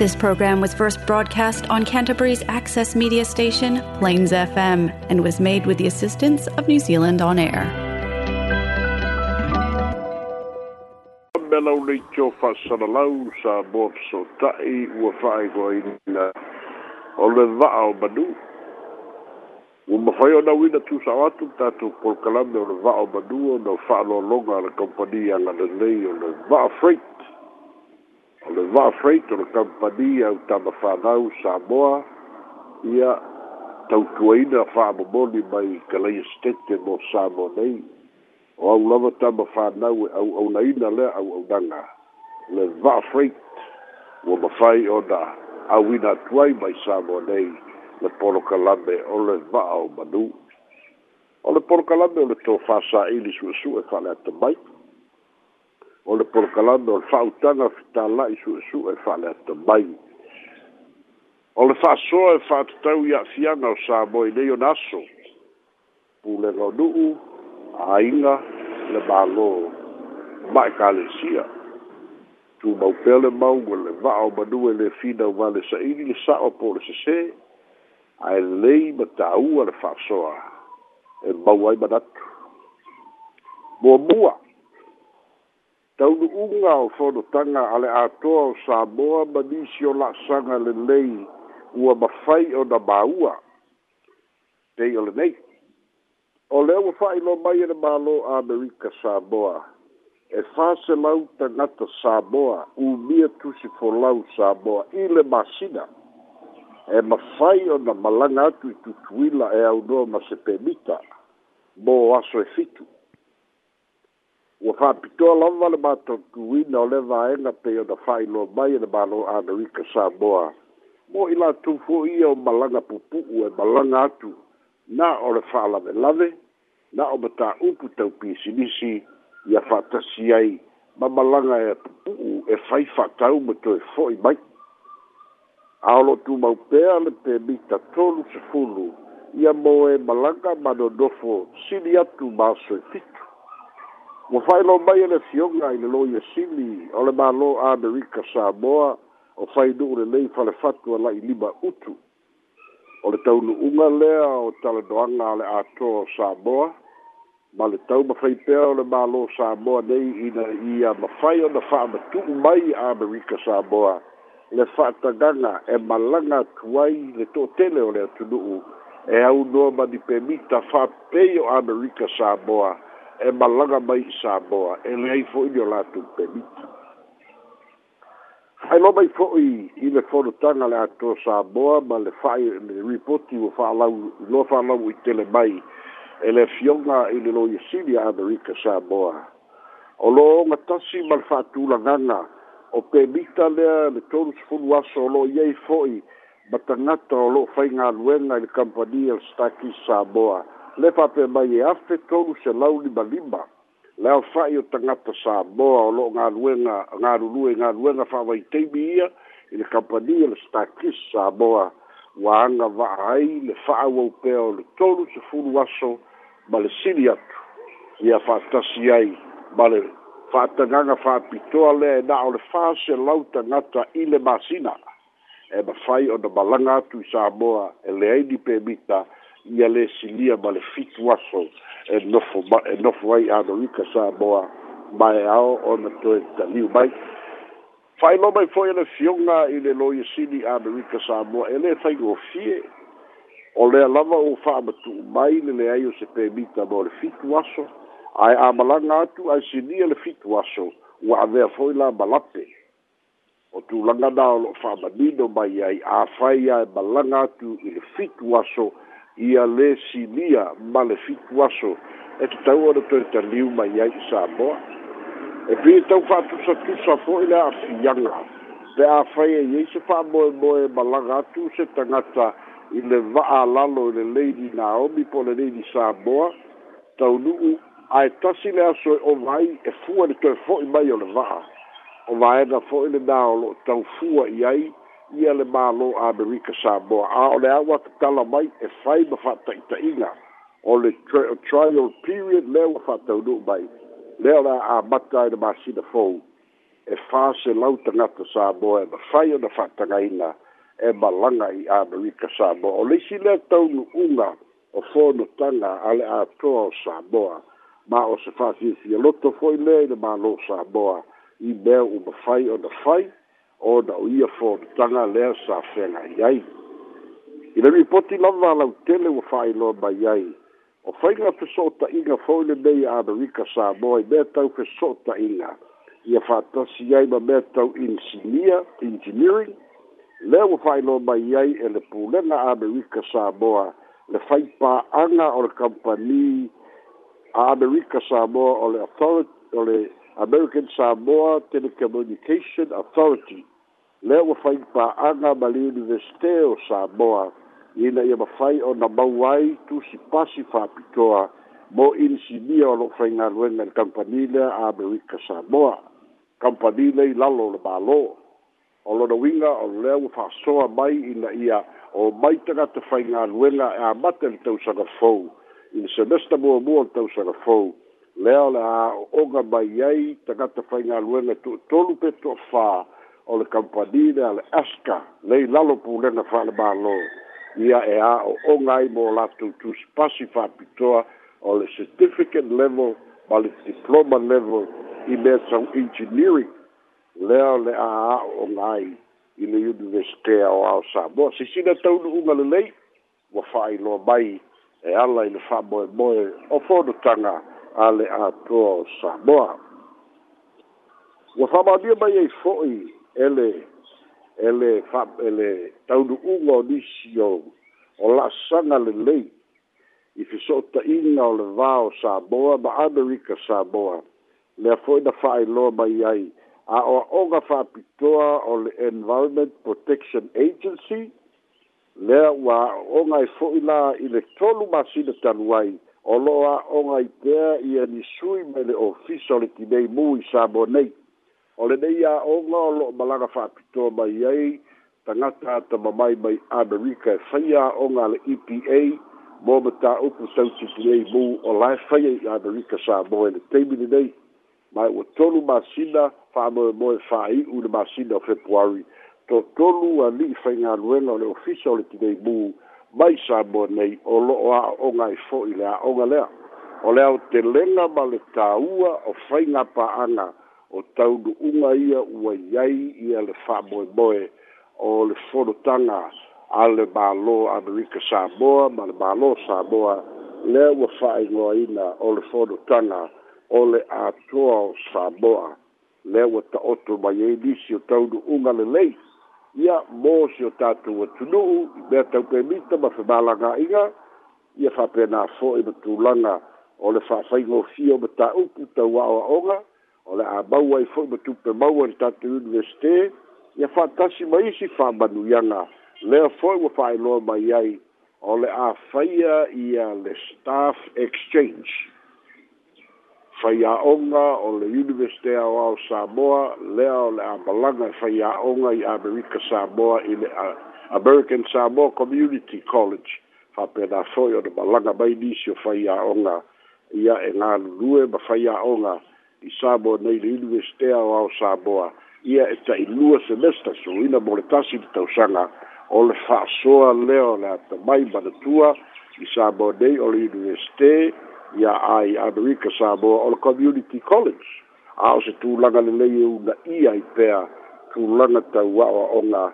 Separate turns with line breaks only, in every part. This program was first broadcast on Canterbury's access media station, Plains FM, and was made with the assistance of New Zealand On Air. Melo ni tō whasaralau sa mōt so tai ua whaegoina o le vaa o manu. Ua mawhai o nau ina tūsa o atu tātou polkalame o le vaa o manu o na whaalolonga le kompani anga le nei o le vaa
freight. o le va freight o le kampani au tama whanau Samoa ia tautuaina whaamomoni mai kalai estete mo Samoa nei o au lava tama whanau e au au laina le au au danga le va freight o mawhai o na au ina tuai mai Samoa nei le polo kalame o le va au manu o le polo kalame o le tō whasa ili sua sua e whale ata mai o le polokalano e o le fa'autaga fetāla'i su'esu'e fa'ale atamai o le fa'asoa e fa atatau ia'afiaga o sa moi nei ona aso pulega o nu'u aiga le mālō ma ekalesia tumau pea le mau ua le va'a o manue le fina u male sa'ili le sa'o po o le sesē ae lelei ma tāua le fa'asoa e mau ai manatu muamua taulu'uga o folotaga a le atoa o samoa ma nisi o la'asaga lelei ua mafai o na māua pei o lenei o lea ua fa'ailo mai e le mālō amerika samoa e faselau tagata samoa umia tusi folau samoa i le masina e mafai o na malaga atu i tutuila e aunoa ma se pemita mo aso e fitu ua fa'apitoa lava le matotuina o le vaega pei ona fa'ailoa mai e le malo anarika samoa mo i latou fo'i o malaga pupu'u e malaga atu na o le fa'alavelave na o matā'upu taupisilisi ia fa'atasi ai ma malaga e pupu'u e fai fa'atau ma toe fo'i mai ao lo'o tumau pea le pemita tolu sefulu ia mo e malaga ma nonofo sili atu ma soe fiki ua failo mai ele fioga i le lo ia e sili o le mālō amerika samoa o fainuu lelei falefatu ala'i lima utu o le taunu'uga lea o taledoaga a le ato samoa ma le tau mafai pea o le mālō samoa nei ina ia mafai ona fa'amatu'u mai amerika samoa le fa'atagaga e malaga atu ai le to'atele o le atunu'u e aunoa ma ni pemita fa'apei o amerika samoa e malaga mai e i saboa e leai fo'i leo latou pemiti ae loa mai fo'i i le folotaga le ato saboa ma le fa le ripoti ua fa'alau iloa fa'alau i tele mai e le fioga i le lo iasili a amerika saboa o looga tasi ma le fa'atulagaga o pemita lea le tolu sefulu aso o lo'o iai fo'i ma tagata o lo'o faigaluega i le kampani e le stakis saboa le fape mai e afe tolu se lau lima lima le au fai o tangata sa moa o loo ngaruenga ngarulue ngaruenga fa wai teimi ia i le kampani le stakis sa moa waanga waa ai le faa wau pea o le tolu se furu aso ma le sili atu ia fatasi ai ma le fatanganga fapitoa lea e naa o le faa se lau tangata i le masina e ma fai o na malanga atu i sa moa e le aini pemita e ia lē silia ma le fitu aso e nofo e nofo ai anolika sa moa mae ao ona toe taliu mai fa'ailoa mai fo'i le fioga i le loia sili amerika samoa e lē faiofie o lea lava ou fa'amatu'u mai le leai o se pemita mo le fitu aso ae amalaga atu ae silia le fitu aso ua avea fo'i la malape o tulaga na o lo'o fa'amanino mai ai afai ae malaga atu i le fitu aso ia lē silia ma le fiku aso e tatau ona toe taliu mai ai saboa e pei tau fa'atusatusa fo'i le a'afiaga pe afai e iai se fa'amoemoe malaga atu se tagata i le va'alalo i le leili naomi po le leili saboa taunu'u ae tasi le aso e ova ai e fua le toe fo'i mai o le va'a ovaega fo'i le naolo'o taufua i ai ia le malo amerika samoa a o le aua tatala mai e fai ma fa'ataʻitaʻiga o le trial period lea ua fa'ataunu'u mai lea o le amata i le masina fou e fāse lau tagata samoa e mafai ona fa'atagaina e malaga i amerika samoa o leisi lea taunu'uga o fonotaga a le atoa o samoa ma o se fa'afiafia loto fo'i lea i le malo samoa i mea u mafai ona fai, fai o na o ia fōtanga lea sa whenga iai. I nami poti lava lau tele wa whae loa mai iai. O whainga te sota inga fōile mei a Amerika sa moi, mea tau te sota inga. Ia whātasi iai ma mea tau insinia, engineering, lea wa whae loa mai iai e le pūlenga Amerika sa moa, le whai anga o le kampani a Amerika sa moa o le authority, o le American Samoa Telecommunication Authority, lea ua faipaaga ma le universite o samoa ina ia mafai ona mau ai tusipasi faapitoa mo inisinia o loo faigaluega i le kampani lea amerika samoa kampani le i lalo o le mālō o lona uiga o lea ua faasoa mai ina ia o mai tagata faigaluega e amata le tausaga fou i le semesta muamua o le tausaga fou lea o le aoʻoga mai ai tagata faigaluega tuutolu pe toʻafā o le kampanile a le aska lei lalo pulena faalemālō ia e a o oga ai mo latou tusipasi faapitoa o le certificate level ma le diploma level i mea tau engineering lea o le a a o oga ai i le universite ao ao samoa sisina taunu'uga lelei ua fa'ailoa mai e ala i le fa'amoemoe o fonotaga a le atoa o samoa ua fa'amaonia mai ai fo'i ele ele fa ele tau du ungo disio o la sanga le lei i fi sotta inga o le vao sa boa ba aderika sa boa le a foi da fai lo ba iai a o a oga fa pitoa o le environment protection agency le a wa onga i e foi la i le tolu masina tanuai o lo a onga i pea i anisui me le ofiso le tinei mui sa bonei o lenei a'oga o lo'o malaga fa'apitoa mai ai tagata tamamai mai amerika e fai a'oga a le e p a mo matā'upu sautipa mu o lae faia i amerika sa mo e le taimi lenei ma ua tolu masina fa'amoemoe fa'ai'u le masina o februari totolu ali'i faigaluega o le ofisa o le tinei mu mai sa mo nei o lo'o a'oga ai fo'i le a'oga lea o le ao telega ma le tāua o faigapa'aga o taunuʻuga ia ua iai ia le faamoemoe o le folotaga a le mālō amerika samoa ma le mālō samoa lea ua fa'aigoaina o le folotaga o le atoa o samoa lea ua ta'oto mai ai e nisi o taunu'uga lelei ia mo si o tatou atunu'u e i mea taupemita ma femālagaʻiga ia fa'apenā fo'i ma tulaga o le fa'afaigofio ma tā'upu tau a'oa'oga o le a mau ai foʻi ma tupe mau a le tatou universite ia faatasi ma isi faamanuiaga lea foʻi ua faailoa mai ai o le a faia ia le staff exchange faiaʻoga o le universite aoao samoa lea o le a malaga e faiaʻoga i america samoa i le american samoa community college faapena foʻi o le malaga mai nisi o faiaʻoga ia e galulue ma faiaʻoga i Samoa nei le universite ao ao Samoa ia e ta ilua semesta so ina moletasi di tausanga o le faasoa leo le ata mai manatua i Samoa nei o le universite ia ai Amerika Samoa o le community college ao se tūlanga le leie una ia i pea tūlanga tau awa o ngā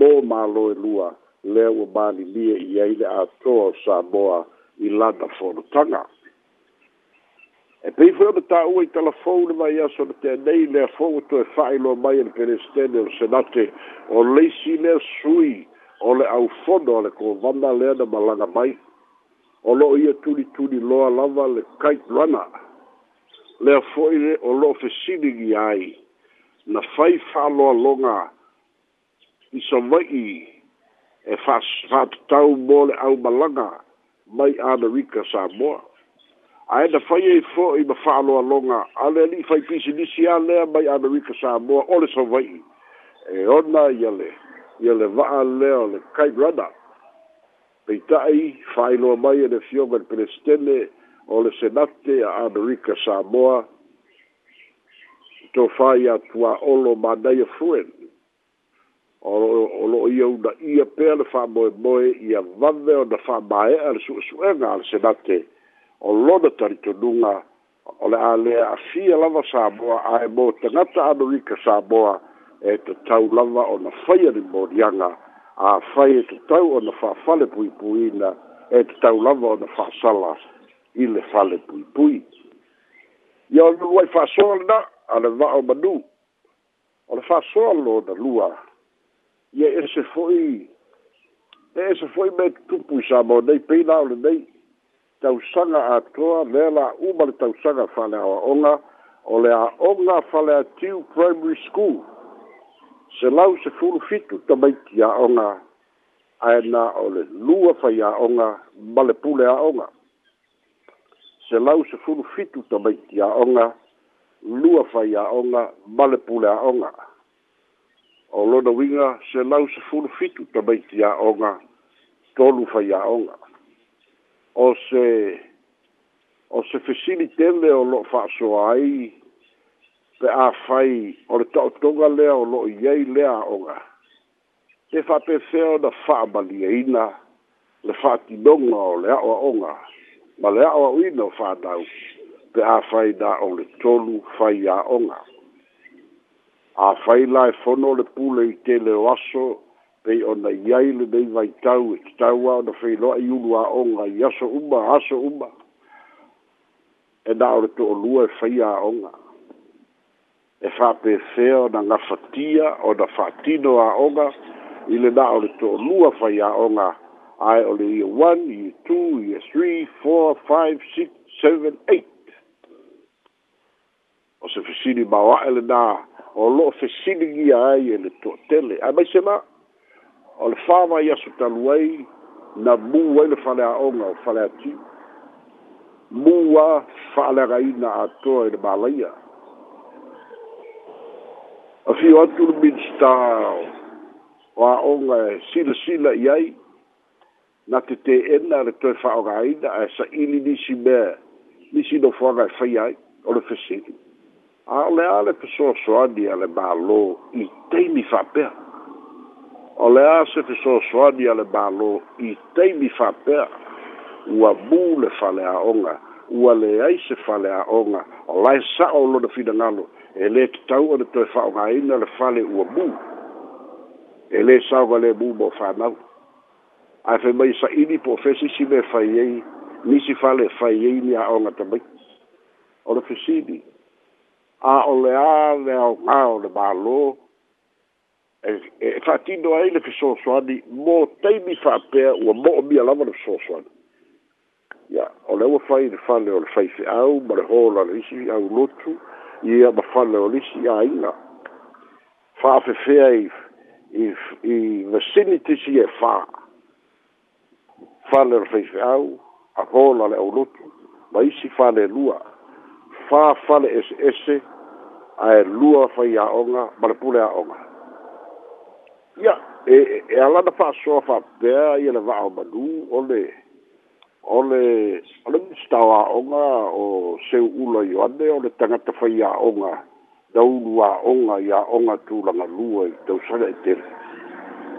mō mālo e lua leo o mani mie i eile a toa o Samoa i lana fōnotanga. Thank e pei foi ma ta ua i talafoune mai aso na teanei lea fou atoe fa'ailoa mai ana pelestene o senate o leisi lea sui o le aufono a le kovana lea na malaga mai o lo'o ia tulituli loa lava le kite runa lea fo'i le o lo'o fesiligi ai na fai fa'aloaloga i savai'i e fa fa'atatau mo le aumalaga mai anarika sa moa ae na faia e i fo'i ma fa'aloaloga a le ali'i faipisi nisi a lea mai amerika samoa o le sawai'i e ona ia le ia le va'a lea o le kai rada peita'i fa'ailoa mai e le fioga le pelestene o le senate a amerika samoa tofā ia tuā'olo manaia fuen o lo'o ia una ia pea le fa'amoemoe ia vave ona fa'amae'a le su'esu'ega a le senate su o lona talitonuga o le a lea afia lava saboa ae mo tagata anorika saboa e tatau e lava ona faia ni moliaga afai e tatau ona fa'afale puipuina e tatau lava ona fa'asala i le fale puipui ia o lua i fa'asoa lena a le va'o manu o le fa'asoa lona lua ia ese fo'i e ese fo'i me tupu i samo nei peila o lenei tausaga atoa lea la uma le tausaga fale aʻoaʻoga o le aʻoga fale atiu primary school selau sefulu fitu tamaiti aʻoga ae na o le lua fai aʻoga ma le pule aʻoga selau sefulu fitu tamaiti aʻoga lua fai aʻoga ma le pule aʻoga o lona uiga selau sefulu fitu tamaiti aʻoga tolu fai aʻoga o se o se fesilitele o loo fa'asoa ai pe a fai o le to'atoga lea o lo'o iai lea aoga te fa'apefea ona fa'amaliaina le fa'atinoga o le a'o a'oga ma le a'o a'uina o fānau pe a fai na o le tolu fai a'oga a fai la fono le pule i tele o aso pei ona iai lenei vaitau e tatauā ona feiloa'i ulu a'oga i aso uma aso uma e, e, e na o le to'olua e fai a'oga e fa'apefea ona gafatia ona fa'atino a'oga i lena o le to'olua fai a'oga ae o le ia one ia two ia three four five six seven eight o se fesili maoa'e lenā o lo'o fesiligia ai e le to'atele ae mai se la' o le fava i aso talu ai na mu ai le faleaʻoga o faleati mua fa'aleagaina atoa i le malaia afio atu le minista o a'oga e silasila i ai na tetēena le toe fa'aogāina e sa'ili nisi mea nisinofoaga e faia ai o le fesili a o le a le fesoasoani a le mālō i taimi fa'apea o le a se fesoasoani a le mālō i teimi faapea ua mū le faleaoga ua leai se faleaoga o lae sa'o lona finagalo e lē tatau ona toe fa'aogāina le fale ua mū e lē saoga lē mū mo fānau ae fe mai sa'ini po fesi si me fai ai nisi fale fai ai ni a'oga tamai o le fesini a o le a le aogā o le mālō e e fatino e ai le fiso soani mo taimi fa pe o mo mi ala mo fiso soani ya o le wa fai de fale o le fai se au ma le hola le isi au lotu i a ma fale o le isi a ina fa fe fe ai i i vicinity si e fa fale o le fai se au a hola le au lotu ma isi fale lua fa fale es ese a lua fai a onga ma le pule a onga ya e e, e ala da fa so fa pe ia le va o badu o le o le o le stawa o nga o se u lo yo ade o le tanga ta fa ia o nga da u lua o nga ia o nga tu la nga lua i te usara i e te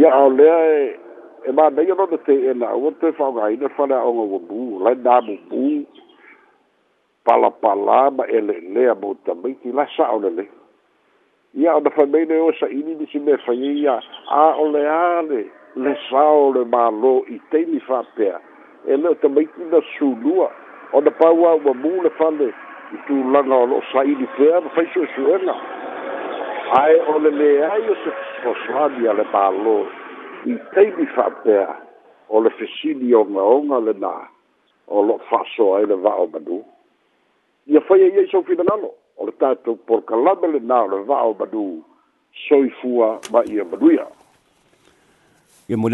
ia o le e e ma ne yo no de te ena o te fa o ga ina fa na o nga wo bu la na bu bu pala pala ma ele le a bota miti la sa o le le ia ona faimaina o saʻini nisi mea faia e ia aʻoleale le sao le mālō i taimi faapea e leo tamaiti na sulua ona pau a ua mu le fale i tulaga o loo saʻini pea ma faiso e suega ae o le leai o se fesoasoani a le mālō i taimi faapea o le fesili ogaoga lenā o loo faasoa ai le vaʻo manu ia faia e ia i saufinagalo o le tatou porokalame lenā o le va'a o madu soifua ma ia maduia ia mole